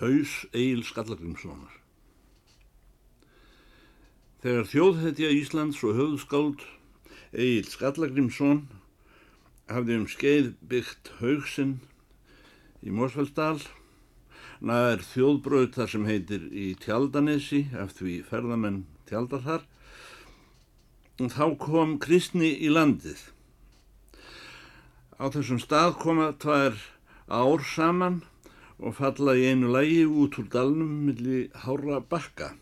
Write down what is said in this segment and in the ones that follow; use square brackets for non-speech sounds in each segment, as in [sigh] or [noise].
Haus Egil Skallagrimssonar. Þegar þjóðhetja Íslands og höfðskáld Egil Skallagrimsson hafði um skeið byggt haugsinn í Mósfælsdal, nær þjóðbröð þar sem heitir í Tjaldanesi, eftir því ferðamenn tjaldar þar, þá kom kristni í landið. Á þessum stað koma tvær ár saman og falla í einu lægi út úr dalnum millir hára bakka.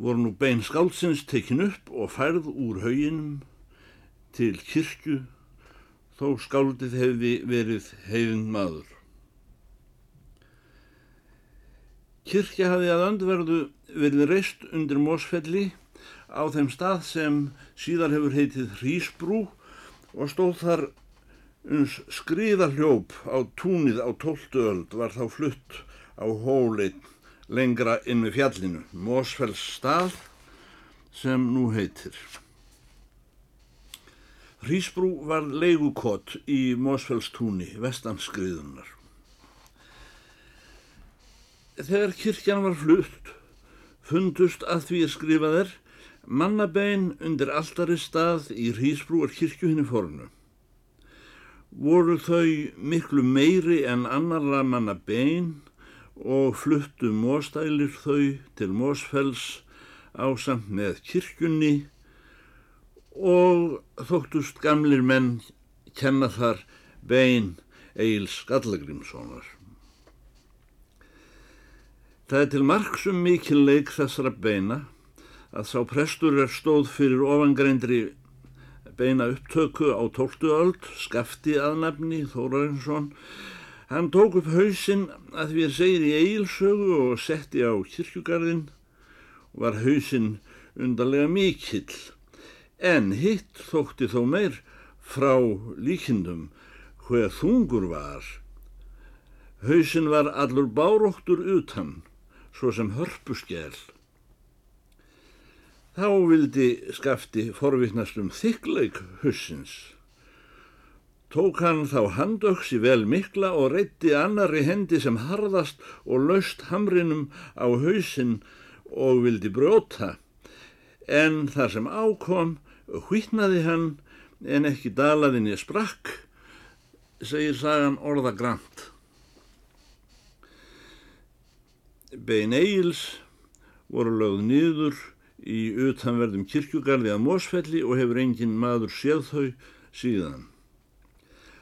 Voru nú bein skálsins tekin upp og færð úr hauginum til kirkju þó skáldið hefði verið hefinn maður. Kirkja hafði að öndverðu verið reist undir Mósfelli á þeim stað sem síðar hefur heitið Hrísbrú og stóð þar uns skriðarhljóp á túnið á tóltu öld var þá flutt á hólinn lengra inn við fjallinu, Mósfells stað sem nú heitir. Hrísbrú var leigukott í Mósfellstúni, vestanskriðunar. Þegar kirkjan var flutt, fundust að því er skrifaðir mannabein undir alltari stað í Hrísbrúar kirkjuhinni fornu. Voru þau miklu meiri en annarra mannabein og fluttu móstælir þau til Mósfells á samt með kirkjunni og þóttust gamlir menn kenna þar bein Eil Skallagrimssonar. Það er til margsum mikilleik þessara beina að sá prestur er stóð fyrir ofangreindri beina upptöku á tóltu öld, skafti aðnafni Þórarinsson. Hann tók upp hausinn að er segir í eigilsögu og setti á kirkjugarðin og var hausinn undarlega mikill. En hitt þótti þó meir frá líkindum hver þungur var. Hausinn var allur báróttur utan, svo sem hörpuskel. Þá vildi skafti forvittnast um þykleik hussins. Tók hann þá handöksi vel mikla og reytti annari hendi sem harðast og laust hamrinum á hausinn og vildi brjóta. En þar sem ákom, hvítnaði hann en ekki dalaðinni sprakk, segir sagan orðagrant. Bein Egils voru lögð nýður í utanverðum kirkjugarði að Mósfelli og hefur engin maður séð þau síðan.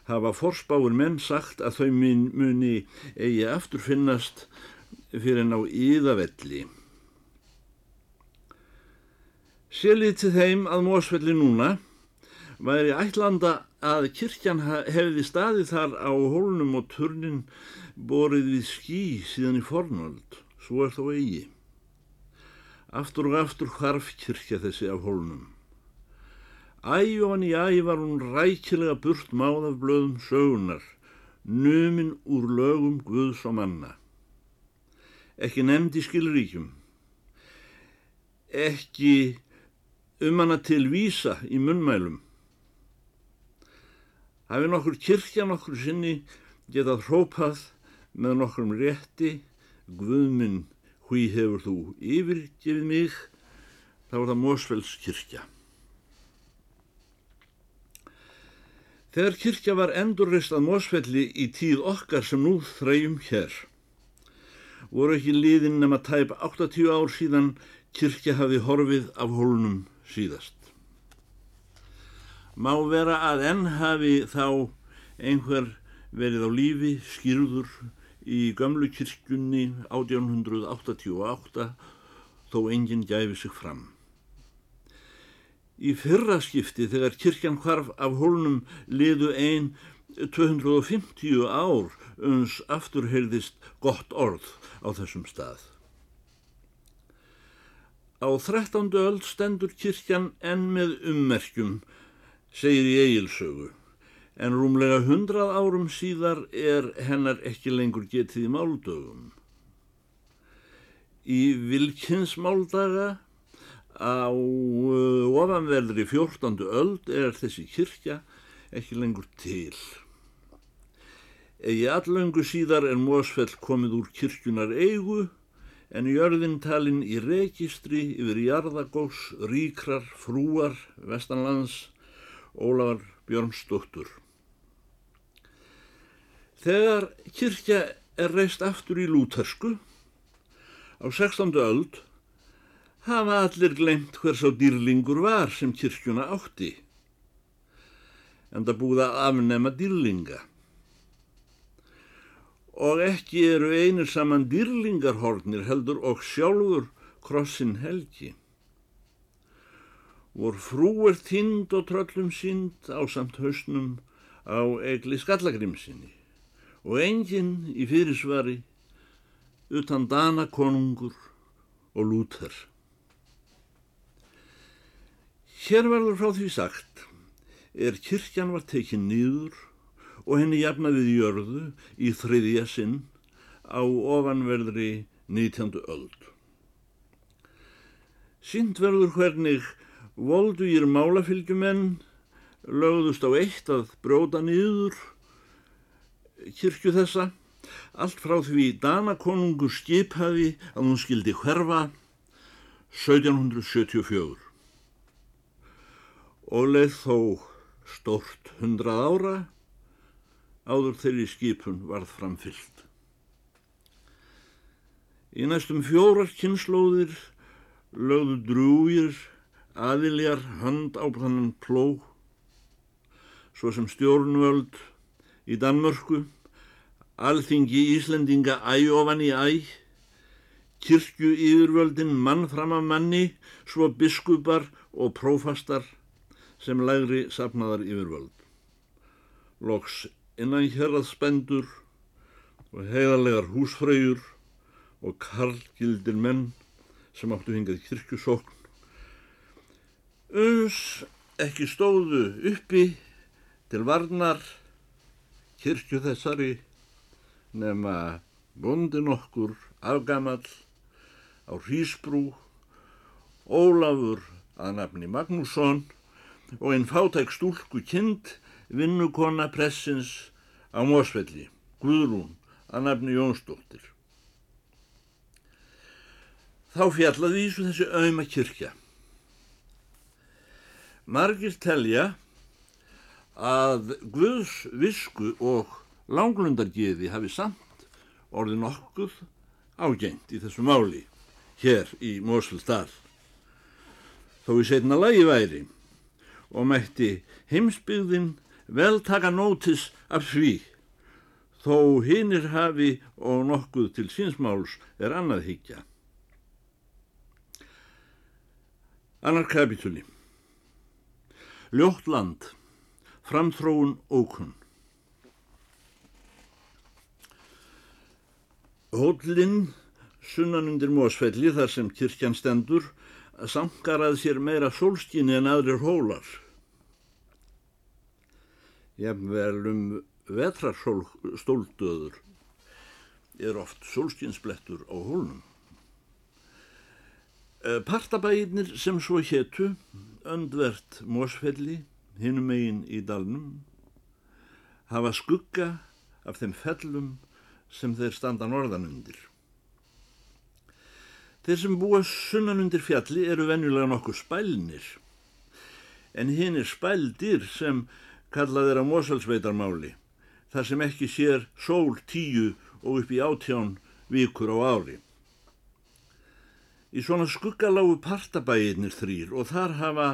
Hafa forspáur menn sagt að þau muni eigi aftur finnast fyrir ná íðavelli. Sélítið þeim að Mósfelli núna væri ætlanda að kirkjan hefði staðið þar á hólnum og turnin borið við skí síðan í fornöld, svo er þó eigi. Aftur og aftur hvarf kirkja þessi af hólnum. Æ og hann í æ var hún rækilega burt máð af blöðum sögunar, numin úr lögum Guðs og manna. Ekki nefnd í skilríkjum, ekki um hana til vísa í munnmælum. Hafi nokkur kirkja nokkur sinni getað hrópað með nokkrum rétti, Guðminn, hví hefur þú yfirgefið mig, þá er það Mósfells kirkja. Þegar kirkja var endurreist að Mósfelli í tíð okkar sem nú þrejum hér, voru ekki liðin nema tæp 80 ár síðan kirkja hafi horfið af hólunum síðast. Má vera að enn hafi þá einhver verið á lífi skýrður í gömlu kirkjunni 1888 þó enginn gæfi sig fram. Í fyrra skipti þegar kirkjan hvarf af hólnum liðu einn 250 ár uns afturheyrðist gott orð á þessum stað. Á 13. öld stendur kirkjan enn með ummerkjum, segir í eigilsögu, en rúmlega hundrað árum síðar er hennar ekki lengur getið í máldögum. Í vilkinsmáldaga á ofanverðri 14. öld er þessi kirkja ekki lengur til. Egi allöngu síðar er Mósfell komið úr kirkjunar eigu en jörðin talin í registri yfir jarðagós, ríkrar, frúar, vestanlands, Ólafar Björnsdóttur. Þegar kirkja er reist aftur í lútersku á 16. öld hafa allir glemt hvers á dýrlingur var sem kirkjuna átti en það búið að afnema dýrlinga og ekki eru einir saman dýrlingarhornir heldur og sjálfur krossin helgi. Vor frú er tind og tröllum sínd á samt hausnum á egli skallagrimsinni og enginn í fyrirsvari utan dana konungur og lúter. Hér verður frá því sagt er kirkjan var tekinn nýður og henni jafnaði jörðu í þriðja sinn á ofanverðri 19. öld. Sýnd verður hvernig voldugir málafylgjumenn lögðust á eitt að bróta nýður kirkju þessa, allt frá því Danakonungur skipaði að hún skildi hverfa 1774 og leið þó stort hundrað ára áður þeirri skipun varð framfyllt. Í næstum fjórar kynnslóðir lögðu drúgir aðiljar hand á þannan pló, svo sem stjórnvöld í Danmörku, alþingi Íslendinga æofan í æ, kirkju yfirvöldin mann fram af manni, svo biskupar og prófastar sem lægri sapnaðar yfirvöld. Loks innan hérraðspendur og heiðarlegar húsfreyjur og karlgildir menn sem áttu hingað kirkjusókn. Uns ekki stóðu uppi til varnar kirkju þessari nema bondin okkur afgamall á Hrísbrú, Ólafur að nafni Magnússon og einn fátæk stúlku kind vinnukonna pressins á Mósfelli, Guðrún, að nafni Jónsdóttir. Þá fjallaði Ísu þessi auðma kyrkja. Margir telja að Guðs visku og langlundargiði hafi samt orðið nokkuð ágengt í þessu máli hér í Mósfeldal. Þó í setna lagi væri og mætti heimsbyggðin vel taka nótis af því, þó hinnir hafi og nokkuð til sínsmáls er annað higgja. Annar kapitúli Ljótt land, framþróun ókunn. Hóllinn, sunnan undir mósfelli þar sem kirkjan stendur, sangarað sér meira sólskinni en aðrir hólar jafnvel um vetrarstóldöður er oft sólskinsblettur á hólnum. Eh, partabæðinir sem svo héttu, öndvert mósfelli, hinum eigin í dalnum, hafa skugga af þeim fellum sem þeir standa norðanundir. Þeir sem búa sunnanundir fjalli eru venjulega nokkuð spælnir, en hinn er spældir sem kallað er á Mosalsveitarmáli, þar sem ekki sér sól tíu og upp í átján vikur á ári. Í svona skuggalágu partabæirnir þrýr og þar hafa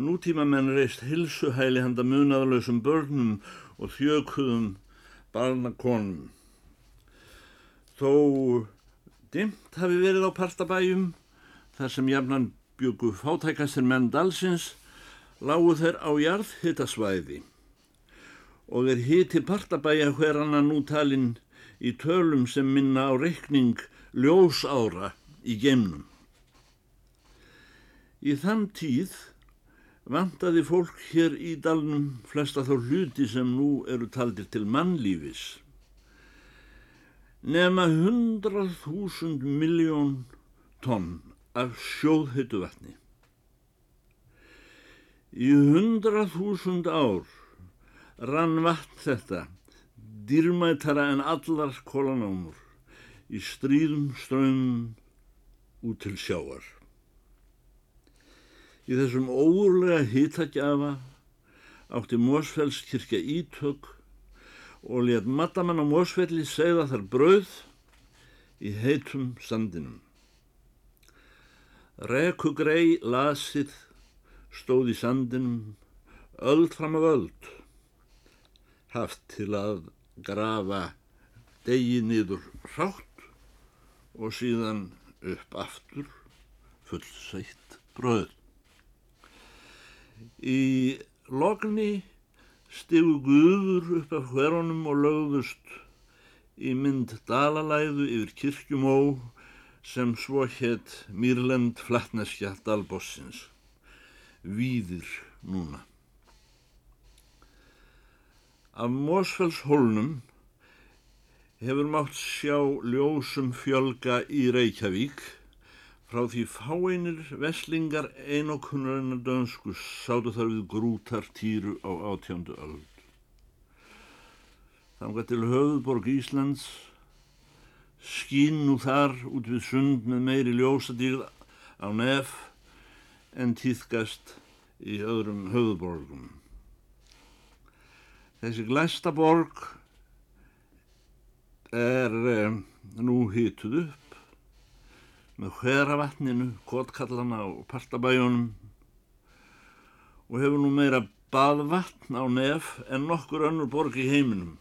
nútímamenn reist hilsuhæli handa munaðalösum börnum og þjökuðum barnakonum. Þó dimt hafi verið á partabæjum þar sem jafnan byggu fátækastir menn dalsins lágu þeir á jarðhittasvæði og er hiti partabæja hver annan nútalinn í tölum sem minna á reikning ljósára í geimnum. Í þann tíð vantaði fólk hér í dalnum flesta þá hluti sem nú eru taldir til mannlífis. Nefna hundrað þúsund miljón tonn af sjóðhyttu vatni. Í hundrað þúsund ár rann vatn þetta dýrmætara en allar kólanámur í stríðum strömmum út til sjáar. Í þessum óurlega hýtagjafa átti Mósfellskirkja ítök og let matamann á Mósfelli segða þar brauð í heitum sandinum. Rekugrei lasið stóð í sandinum öld fram af öld, haft til að grafa degi niður rátt og síðan upp aftur fullseitt bröð. Í lokni stigu guður upp af hverunum og lögðust í mynd dalalæðu yfir kirkjumó sem svo hétt Mýrlend flatneskja dalbossins. Víðir núna. Af Mósfells hólnum hefur mátt sjá ljósum fjölga í Reykjavík frá því fáeinir veslingar einokunnarinnar dönsku sátu þar við grútar týru á átjándu öld. Þanga til höfðborg Íslands skín nú þar út við sund með meiri ljósadýrð á nef en týðgast í öðrum höfðborgum. Þessi glæsta borg er eh, nú hýtuð upp með hveravatninu, kottkallana og partabæjónum og hefur nú meira baðvatn á nef en nokkur önnur borg í heiminum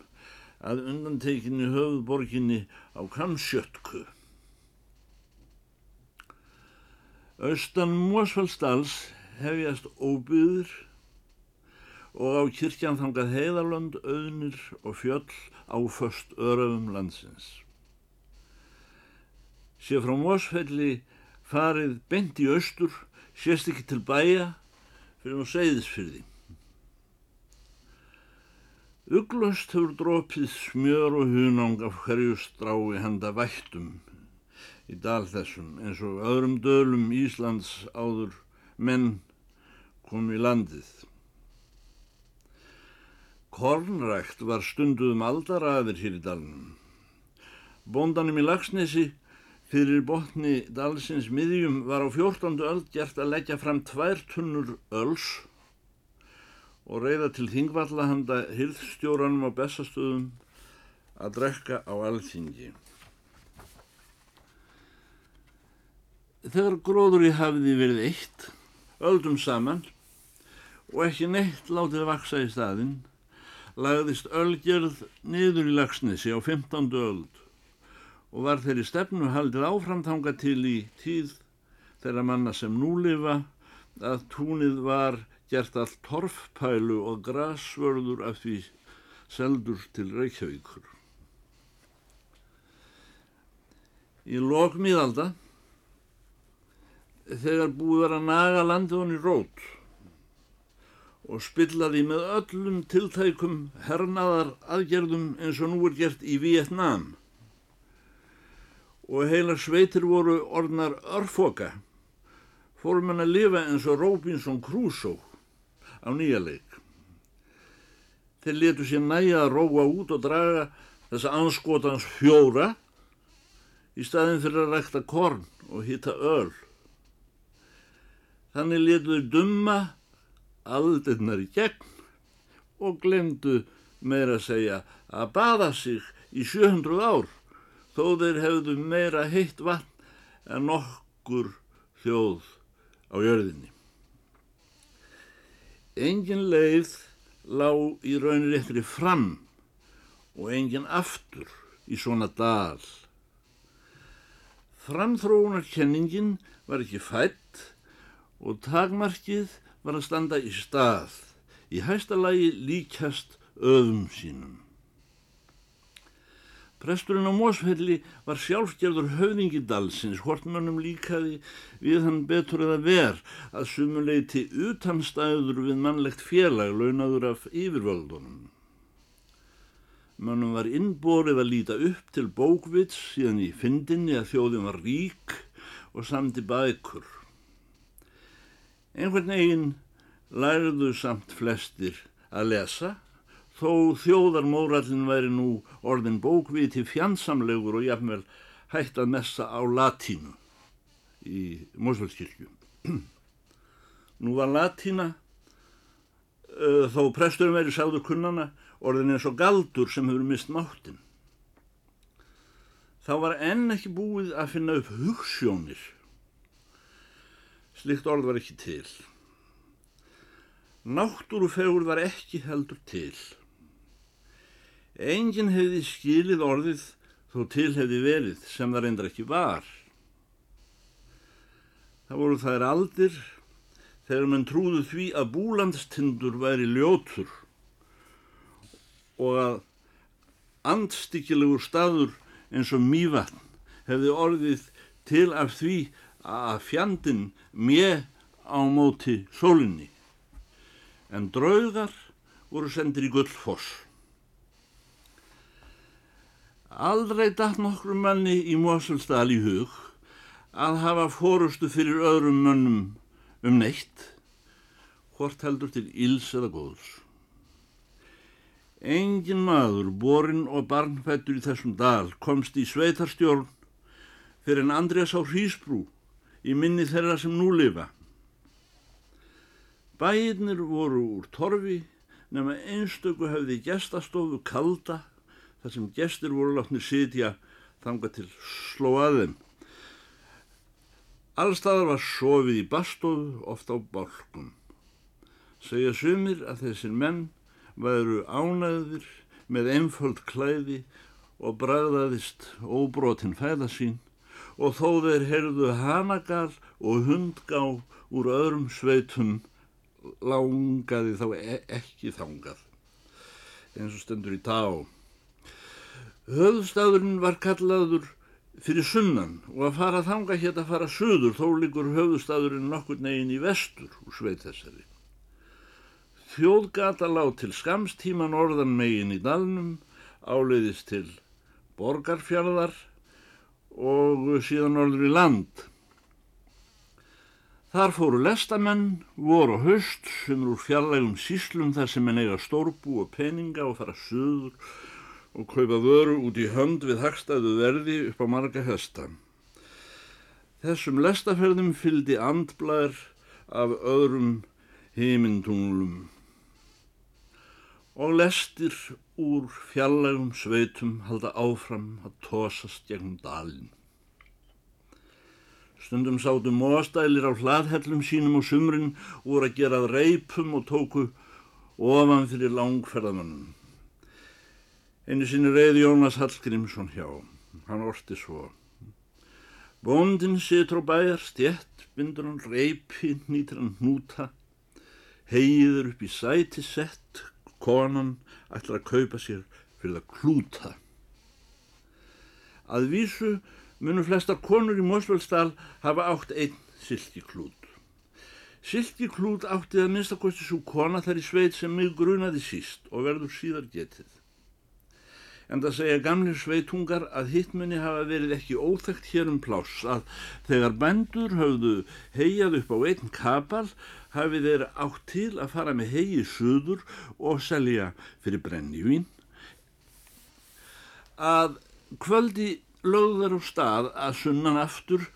að undantekinni höfðborginni á Kamsjötku. Austan Mósfellsdals hefjast óbyður og á kirkjan þangað heiðalönd, auðnir og fjöll áföst öröfum landsins. Sé frá Mósfelli farið bent í austur, sést ekki til bæja fyrir nú segðisfyrði. Uglust hefur drópið smjör og hunang af hverju strái handa vættum í dal þessum eins og öðrum dölum Íslands áður menn kom í landið. Kornrækt var stunduðum aldaraðir hér í dalnum. Bóndanum í Lagsnesi fyrir botni dalsins miðjum var á 14. öld gert að leggja fram tvær tunnur öls og reyða til þingvalla handa hirðstjóranum á bestastöðum að drekka á alþingi. Þegar gróður í hafiði verið eitt, öldum saman og ekki neitt látið vaksa í staðinn, lagðist ölgerð niður í lagsnesi á 15. öld og var þeirri stefnu haldið áframtanga til í tíð þeirra manna sem nú lifa að túnið var gert allt torfpælu og grasvörður af því seldur til Reykjavíkur. Í lokmiðalda, þegar búið var að naga landið í rót og spilla því með öllum tiltækum hernaðar aðgerðum eins og nú er gert í Vietnám og heila sveitir voru orðnar örfoka, fórum hann að lifa eins og Robinson Crusoe á nýja leik. Þeir letu sér næja að róa út og draga þessa anskotans fjóra í staðin fyrir að rækta korn og hitta öl. Þannig letuðu dumma aldirnar í gegn og glemdu meira að segja að baða sig í 700 ár þó þeir hefðu meira heitt vatn en nokkur þjóð á jörðinni. Engin leið lág í raunir eftir fram og engin aftur í svona dal. Framþróunarkenningin var ekki fætt og takmarkið var að standa í stað, í hæsta lagi líkjast öðum sínum. Presturinn á Mósfelli var sjálfgerður höfðingi dalsins, hortmannum líkaði við hann betur eða ver að sumuleiti utanstæður við mannlegt félag launaður af yfirvöldunum. Mannum var innborið að líta upp til bókvits síðan í fyndinni að þjóðin var rík og samti bækur. Einhvern veginn læriðu samt flestir að lesa þó þjóðarmórallin væri nú orðin bókviti fjandsamlegur og jafnvel hægt að messa á latínu í Mósvöldskirkju. [clears throat] Nú var latína, uh, þó presturum verið sáður kunnana, orðin eins og galdur sem hefur mist máttin. Þá var enn ekki búið að finna upp hugssjónir. Slikt orð var ekki til. Náttúrufegur var ekki heldur til. Engin hefði skilið orðið þó til hefði verið sem það reyndar ekki var. Það voru þær aldir þegar mann trúðu því að búlandstindur væri ljótur og að andstykkilegur staður eins og mývatn hefði orðið til af því að fjandin mjö á móti sólinni. En draugar voru sendir í gullfoss. Aldrei dætt nokkru manni í Mosulsdal í hug að hafa fórustu fyrir öðrum mönnum um neitt, hvort heldur til íls eða góðs. Engin maður, borinn og barnfættur í þessum dal, komst í sveitarstjórn fyrir en Andrés á Hrísbrú í minni þeirra sem nú lifa. Bæirnir voru úr torfi nema einstöku hefði gestastofu kalda þar sem gestir voru látni sitja þanga til slóaðum. Allstaðar var sofið í bastofu, ofta á bálkum. Segja sumir að þessir menn væru ánæðir með einföld klæði og bræðaðist óbrotin fæða sín og þó þeir heyrðu hanagal og hundgá úr öðrum sveitum langaði þá e ekki þangað eins og stendur í tá. Höfðstafurinn var kallaður fyrir sunnan og að fara þanga hér að fara söður þó líkur höfðstafurinn nokkur negin í vestur úr sveit þessari. Þjóðgata lág til skamstíma norðan megin í dalnum, áleiðist til borgarfjörðar og síðan norður í land. Þar fóru lestamenn, voru höst sem eru fjarlægum síslum þar sem en eiga stórbú og peninga og fara söður og kaupa vöru út í hönd við hagstæðu verði upp á marga hesta. Þessum lestaferðum fyldi andblær af öðrum heimintunglum og lestir úr fjallægum sveitum halda áfram að tósast gegnum dalin. Stundum sátu móstælir á hlaðhellum sínum og sumrin úr að gerað reipum og tóku ofan fyrir langferðamannum. Einu sinni reyði Jónas Hallgrímsson hjá. Hann orti svo. Bóndin situr á bæjar stjett, bindur hann reypi, nýtir hann hnúta, heiður upp í sæti sett, konan ætlar að kaupa sér fyrir að klúta. Að vísu munu flestar konur í Mosfellsdal hafa átt einn silkiklút. Silkiklút átti að minnstakosti svo kona þar í sveit sem mig grunaði síst og verður síðar getið. En það segja gamlir sveitungar að hittmunni hafa verið ekki óþægt hér um pláss að þegar bændur höfðu heiað upp á einn kapal hafi þeir átt til að fara með hegi söður og selja fyrir brennivín. Að kvöldi lögðar á stað að sunnan aftur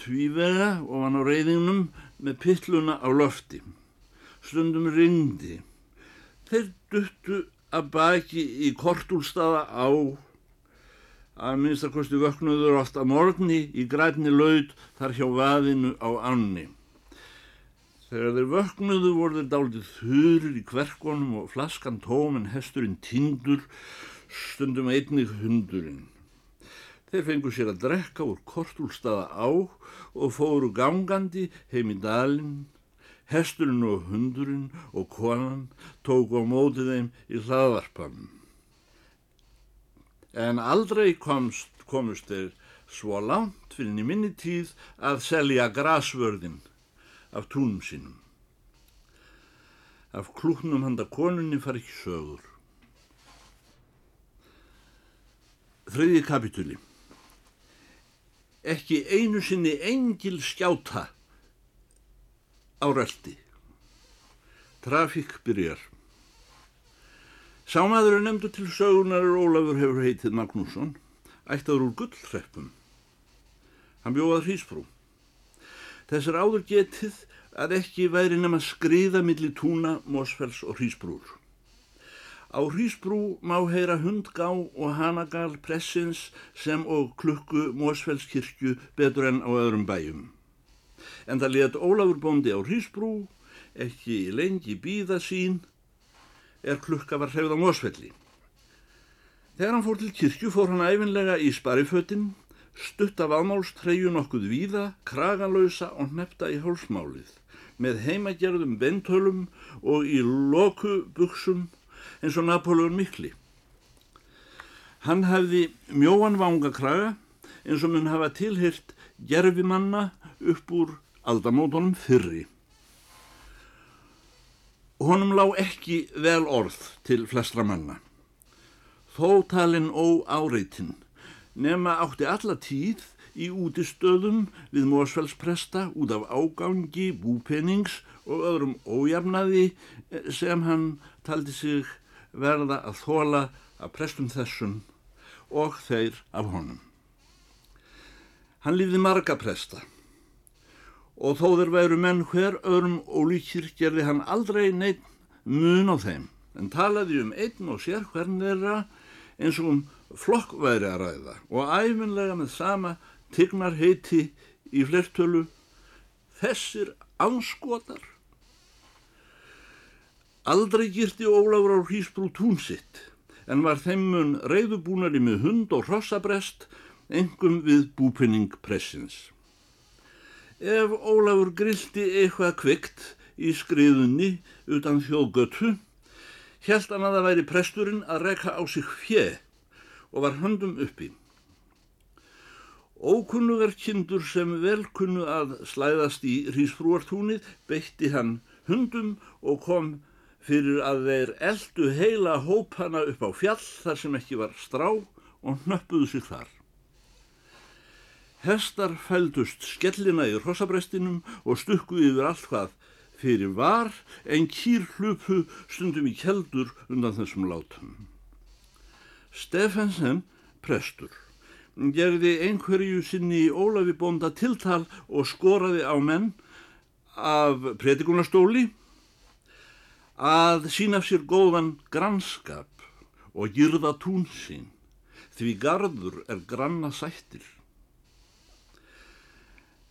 tvívega ofan á reyðingnum með pittluna á lofti. Stundum ringdi. Þeir duttu að baki í kortúlstaða á að minnstakosti vöknuður oft að morgni í grætni laud þar hjá vaðinu á anni. Þegar þeir vöknuðu voru þeir dálítið þurr í kverkonum og flaskan tóm en hesturinn tindur, stundum einnig hundurinn. Þeir fengu sér að drekka úr kortúlstaða á og fóru gangandi heim í dalinn Hesturinn og hundurinn og konan tóku á mótið þeim í hlaðvarpanum. En aldrei komst, komust þeir svo langt fyrir minni tíð að selja grasvörðin af túnum sínum. Af klúknum handa konunni far ekki sögur. Þriði kapitúli. Ekki einu sinni engil skjáta á röldi. Trafík byrjar. Sámaður er nefndu til sögunar Ólafur hefur heitið Magnússon, ættaður úr gullhreppum. Hann bjóðað hrísbrú. Þess er áður getið að ekki væri nema skriða millir túna, Mósfells og hrísbrúr. Á hrísbrú má heyra hundgá og hanagal pressins sem og klukku Mósfellskirkju betur enn á öðrum bæjum. En það let Ólafur bóndi á hrísbrú, ekki lengi býða sín, er klukka var hrefð á Mósfelli. Þegar hann fór til kirkju fór hann æfinlega í sparifötinn, stutt af ámálstreyju nokkuð víða, kragalausa og nefta í hálsmálið, með heimagerðum bentölum og í loku buksum eins og Napoleon Mikli. Hann hafði mjóan vangakraga eins og mun hafa tilhyrt gerfimanna upp úr aldamótonum fyrri. Honum lá ekki vel orð til flestra manna. Þó talinn óáreitinn nema átti alla tíð í útistöðum við Mósfellspresta út af ágangi, búpenings og öðrum ójafnaði sem hann taldi sig verða að þóla að prestum þessum og þeir af honum. Hann lífði marga presta og þó þeir væru menn hver öðrum ólíkir gerði hann aldrei neitt mun á þeim. En talaði um einn og sér hvern þeirra eins og um flokkværi að ræða. Og æfinlega með sama tignar heiti í flertölu þessir anskotar Aldrei girti Ólafur á hrísbrú tún sitt en var þeimmun reyðubúnari með hund og hrossabrest engum við búpenning pressins. Ef Ólafur grilti eitthvað kvikt í skriðunni utan þjóðgötu, held hann að það væri presturinn að rekka á sig fjö og var höndum uppi. Ókunnugar kindur sem velkunnu að slæðast í hrísbrúartúnið beitti hann hundum og kom fyrir að þeir eldu heila hópana upp á fjall þar sem ekki var strá og nöppuðu sig þar. Hestar fældust skellina í rossabrestinum og stukku yfir allt hvað fyrir var en kýr hlupu stundum í keldur undan þessum látum. Stefensen, prestur, gerði einhverju sinni í Ólafi bónda tiltal og skoraði á menn af predikunastóli að sína sér góðan grannskap og gyrða tún sín, því gardur er granna sættir.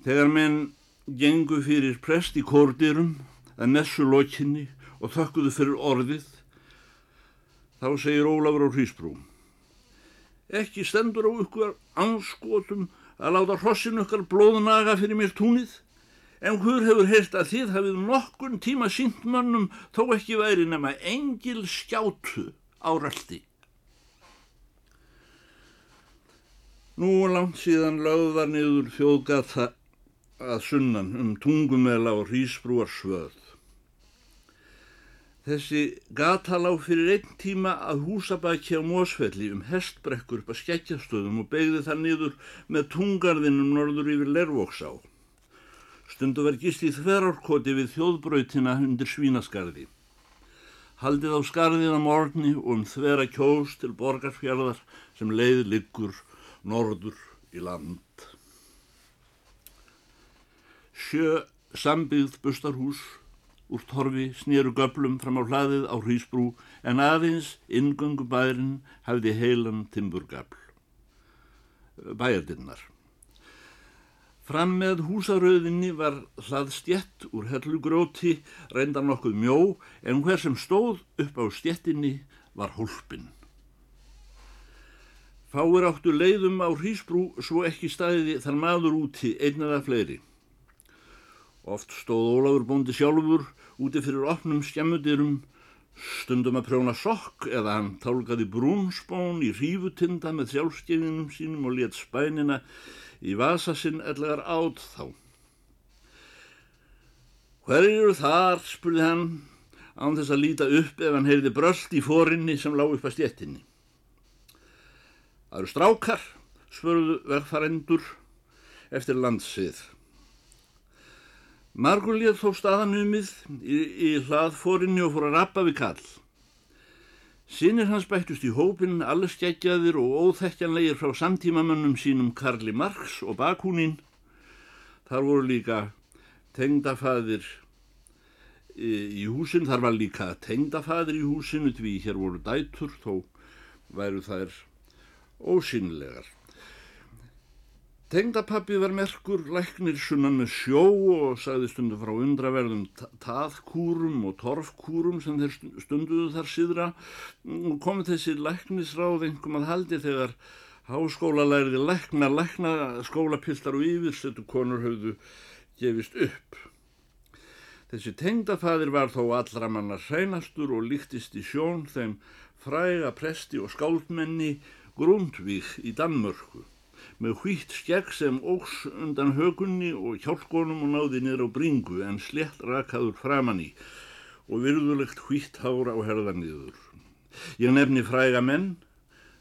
Þegar menn gengu fyrir prest í kórdirum að nessu lokinni og þökkuðu fyrir orðið, þá segir Ólafur á Hrísbrú, ekki stendur á ykkur anskotum að láta hrossin okkar blóðnaga fyrir mér túnið, En hver hefur heilt að þið hafið nokkun tíma sínt mönnum þó ekki væri nema engil skjátu á röldi. Nú langt síðan lögðar niður þjóðgata að sunnan um tungumela og hrísbrúar svöð. Þessi gata lág fyrir einn tíma að húsabækja á Mósfelli um hestbrekkur upp að skekkjastöðum og begði það niður með tungarðinum norður yfir Lervóksá. Stundu verð gist í þverárkoti við þjóðbrautina undir svínaskarði. Haldið á skarðið á morgni og um þvera kjós til borgarfjörðar sem leið liggur norður í land. Sjö sambyggð bustarhús úr torfi snýru göblum fram á hlaðið á Hrísbrú en aðeins ingöngu bærin hafði heilan timburgabl. Bæjardinnar. Fram með húsaröðinni var hlað stjett úr hellugróti, reyndan nokkuð mjó, en hver sem stóð upp á stjettinni var hólpin. Fáir áttu leiðum á hrísbrú svo ekki staðiði þar maður úti einnað af fleiri. Oft stóð Ólafur bóndi sjálfur úti fyrir opnum skemmudirum, stundum að prjóna sokk eða hann tálkaði brúnspón í hrífutinda með sjálfskefinum sínum og let spænina í vasa sinn ellegar átt þá. Hver eru þar, spurði hann, án þess að líta upp ef hann heyrði bröld í fórinni sem lág upp að stjettinni. Það eru strákar, spurðu verðfarendur eftir landsið. Margur létt þó staðanumið í, í hlaðfórinni og fór að rappa við kall. Sinir hans bættust í hópin, allskeggjaðir og óþekkjanlegir frá samtímamönnum sínum Karli Marx og Bakúnin. Þar voru líka tengdafaðir í húsin, þar var líka tengdafaðir í húsinu því hér voru dætur, þó væru þær ósynlegar. Tengdapappi var merkur læknir sunnan með sjó og sagði stundu frá undraverðum taðkúrum og torfkúrum sem þeir stunduðu þar síðra og komið þessi læknisráð einhverjum að haldi þegar háskóla læriði lækna, lækna skólapiltar og yfirstötu konur höfðu gefist upp. Þessi tengdafadir var þó allra manna hreinastur og líktist í sjón þeim fræga presti og skáldmenni Grundvík í Danmörku með hvítt skegg sem ógs undan högunni og hjálpgónum og náði niður á bringu en slett rakaður framann í og virðulegt hvítt hára á herðanniður. Ég nefni fræga menn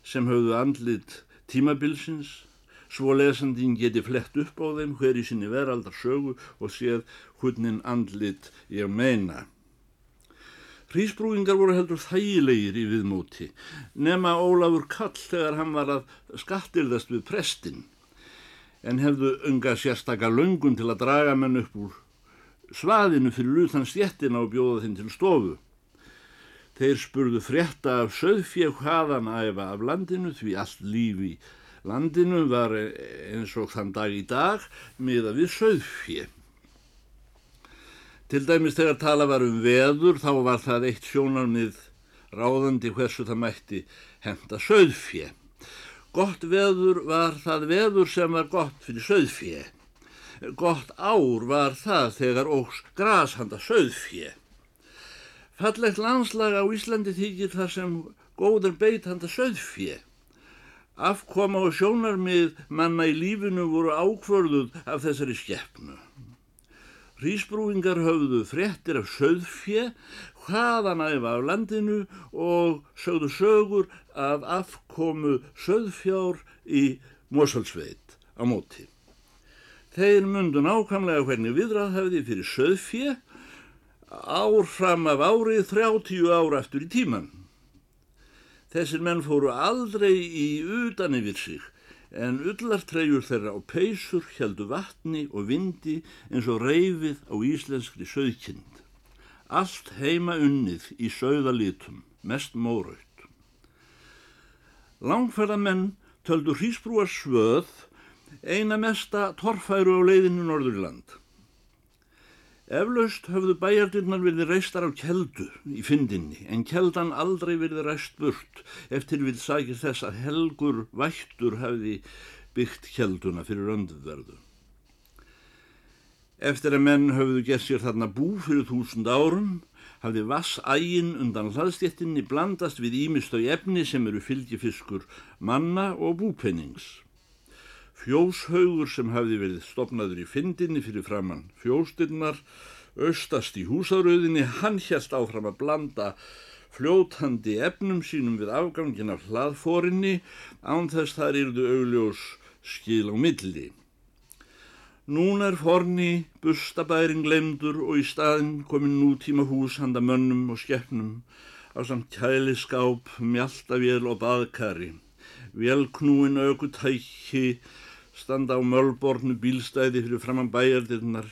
sem höfðu andlit tímabilsins, svo lesandin geti flett upp á þeim hver í sinni veraldar sögu og séð hunnin andlit ég meina. Hrísbrúingar voru heldur þægilegir í viðmóti, nema Ólafur Kall þegar hann var að skattilðast við prestin, en hefðu unga sérstakar löngun til að draga menn upp úr svaðinu fyrir utan stjettina og bjóða þinn til stofu. Þeir spurðu frétta af söðfjeg hvaðan æfa af landinu því allt lífi landinu var eins og þann dag í dag miða við söðfjeg. Til dæmis þegar tala var um veður þá var það eitt sjónarmið ráðandi hversu það mætti henda söðfjö. Gott veður var það veður sem var gott fyrir söðfjö. Gott ár var það þegar ógs gras handa söðfjö. Fallegt landslag á Íslandi þykir þar sem góður beit handa söðfjö. Afkoma og sjónarmið manna í lífinu voru ákvörðuð af þessari skeppnu. Rísbrúingar höfðu fréttir af söðfjö, hvaðan æfa af landinu og sögðu sögur af afkomu söðfjár í Mosalsveit á móti. Þeir mundu nákvæmlega hvernig viðrað hefði fyrir söðfjö ár fram af árið 30 ára eftir í tíman. Þessir menn fóru aldrei í utan yfir sig en ullartreyjur þeirra á peysur heldu vatni og vindi eins og reyfið á íslenskri söðkind. Allt heima unnið í söðalitum, mest móraut. Langferðamenn töldu hrísbrúar svöð eina mesta torfæru á leiðinu Norðurland. Eflaust höfðu bæjardinnar verið reistar á keldu í fyndinni en keldan aldrei verið reist burt eftir við sagir þess að helgur vættur hefði byggt kelduna fyrir öndverðu. Eftir að menn höfðu gert sér þarna bú fyrir þúsund árum hafði vassægin undan hlaðstjettinni blandast við ímistau efni sem eru fylgifiskur manna og búpennings. Fjóshaugur sem hafði verið stopnaður í fyndinni fyrir framann fjóstinnar, austast í húsaröðinni, hann hérst áfram að blanda fljótandi efnum sínum við afgangin af hlaðfórinni án þess þar yrðu augljós skil á milli. Nún er forni bustabæring lemdur og í staðin komin nútíma hús handa mönnum og skeppnum á samt kæliskáp, mjaltavél og baðkari, velknúin aukutæki, standa á mölbornu bílstæði fyrir framann bæjardirnar.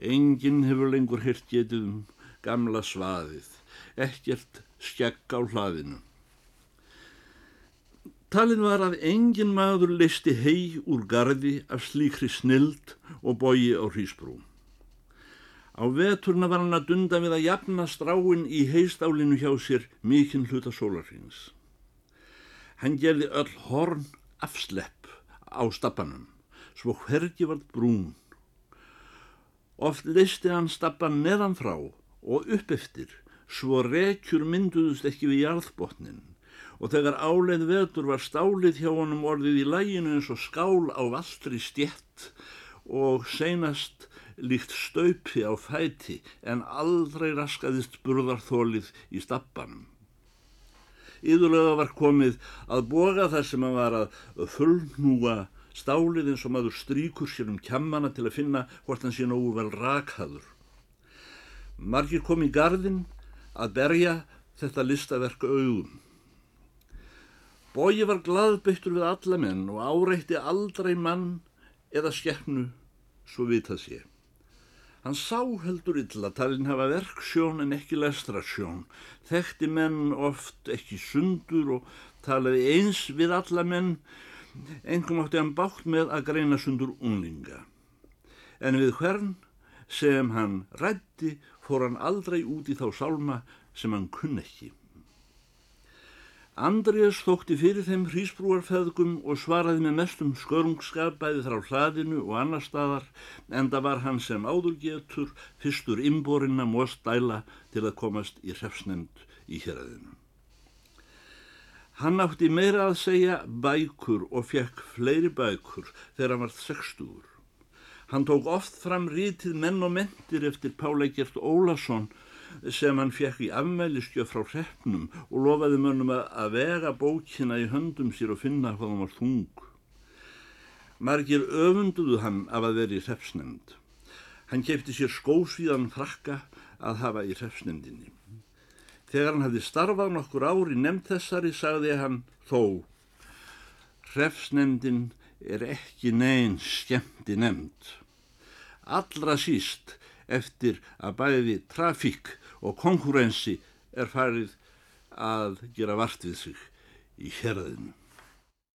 Enginn hefur lengur hirt getið um gamla svaðið, ekkert skegg á hlaðinu. Talin var að engin maður leisti hei úr gardi af slíkri snild og bogi á hrísbrú. Á veturna var hann að dunda við að jafna stráin í heistálinu hjá sér mikinn hluta sólarhins. Hann gerði öll horn afslepp á stappanum, svo hvergi vart brún. Oft listi hann stappan neðan frá og upp eftir, svo rekjur mynduðust ekki við jarðbotnin og þegar áleið vetur var stálið hjá honum orðið í læginu eins og skál á valdri stjett og seinast líkt staupi á fæti en aldrei raskaðist burðarþólið í stappanum. Íðurlega var komið að boga þar sem hann var að fullnúa stálið eins og maður stríkur sér um kjammana til að finna hvort hann sé nógu vel rakhaður. Margir kom í gardin að berja þetta listaverk augum. Bói var glaðbyttur við alla menn og áreitti aldrei mann eða skeppnu svo vitað sé. Hann sá heldur illa talinn hafa verksjón en ekki lestrasjón, þekkti menn oft ekki sundur og talaði eins við alla menn, engum átti hann bátt með að greina sundur unlinga. En við hvern sem hann rætti fór hann aldrei út í þá sálma sem hann kunn ekki. Andriðs þótti fyrir þeim hrísbrúarfeðgum og svaraði með mestum skörungskap bæði þrá hlaðinu og annar staðar en það var hann sem áður getur fyrstur imborinn að móst dæla til að komast í hrefsnemnd í héræðinu. Hann átti meira að segja bækur og fekk fleiri bækur þegar hann var sextugur. Hann tók oft fram rítið menn og mentir eftir Páleikert Ólason sem hann fekk í afmæliskjöf frá hreppnum og lofaði mönnum að vega bókina í höndum sér og finna hvað hann var þung. Margir öfunduðu hann af að vera í hreppsnemnd. Hann kefti sér skósvíðan frakka að hafa í hreppsnemndinni. Þegar hann hafði starfað nokkur ár í nefnd þessari sagði hann þó Hreppsnemndin er ekki neyn skemmti nefnd. Allra síst eftir að bæði trafík og konkurensi er farið að gera vart við sig í hérðinu.